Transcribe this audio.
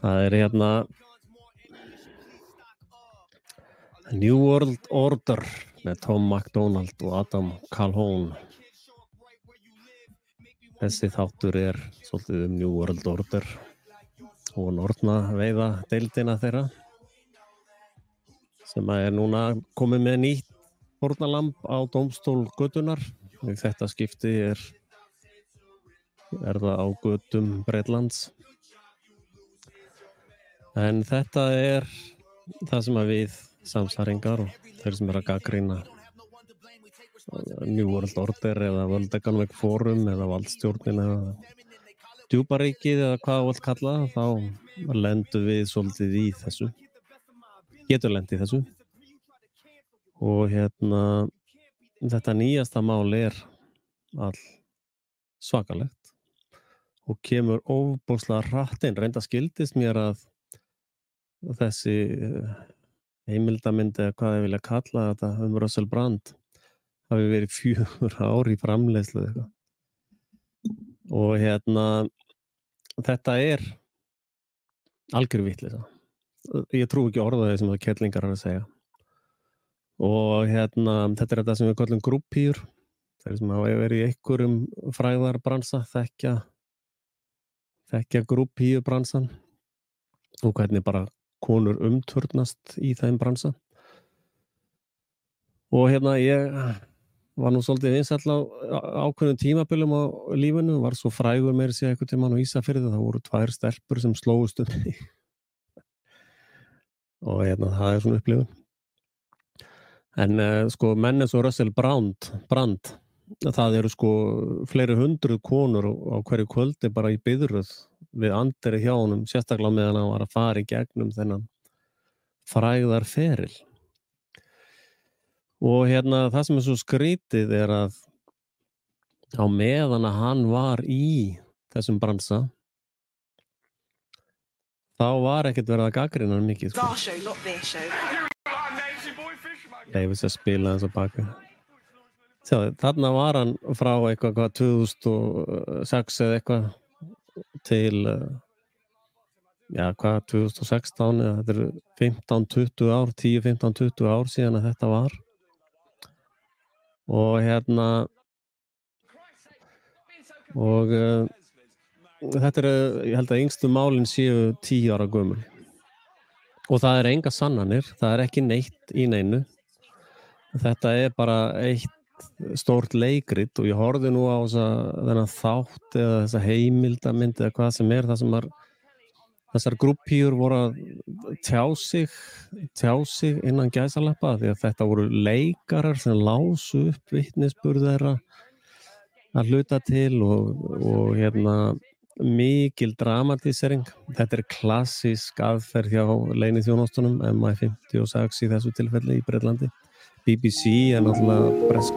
Það er hérna New World Order með Tom MacDonald og Adam Calhoun. Þessi þáttur er svolítið um New World Order og nortna veiða deildina þeirra sem er núna komið með nýtt fórnalamb á domstól gödunar. Þetta skipti er, er það á gödum Breitlands. En þetta er það sem að við samsæringar og þeir sem er að gaggrína New World Order eða World Economic Forum eða valdstjórnin eða djúbaríkið eða hvað það vilt kalla þá lendu við svolítið í þessu. Getur lendið þessu. Og hérna þetta nýjasta mál er all svakalegt og kemur ofbúrslega rættin reynda skildist mér að þessi heimildamindi eða hvað ég vilja kalla þetta um Russell Brand hafi verið fjögur ár í framleiðslu og hérna þetta er algjör vittlisa ég trú ekki orðaði sem það kettlingar har að segja. Og hérna þetta er þetta sem við kallum grúppýr þeir sem hafa verið í einhverjum fræðarbransa þekkja þekkja grúppýr bransan og hvernig bara konur umturnast í þeim bransa. Og hérna ég var nú svolítið vinsall á ákveðnum tímabölum á lífinu, var svo frægur með þessi eitthvað tíma á Ísafyrði, það voru tvær stelpur sem slóðust um mig. Og hérna það er svona upplifun. En uh, sko menn eins og Russell Brand, Brand það eru sko fleiri hundruð konur á hverju kvöldi bara í byðruð við andri hjá honum sérstaklega meðan hann var að fara í gegnum þennan fræðar feril og hérna það sem er svo skrítið er að á meðan að hann var í þessum bransa þá var ekkert verið að gaggrina hann mikið sko. Leifis að spila þess að baka. Sjáðu, þarna var hann frá eitthvað hvað, 2006 eða eitthvað til eh, já hvað 2016 eða þetta eru 15-20 ár 10-15-20 ár síðan að þetta var. Og hérna og uh, þetta er ég held að yngstu málinn séu 10 ára gömul. Og það er enga sannanir það er ekki neitt í neinu. Þetta er bara eitt stórt leikrit og ég horfi nú á þennan þátt eða þessa heimildamind eða hvað sem er það sem er þessar grúppíur voru að tjá sig tjá sig innan gæsalappa því að þetta voru leikarar sem lásu upp vittnisspurðera að hluta til og, og hérna mikil dramatísering. Þetta er klassísk aðferð hjá leinið þjónástunum MI56 í þessu tilfelli í Breitlandi BBC, à la presse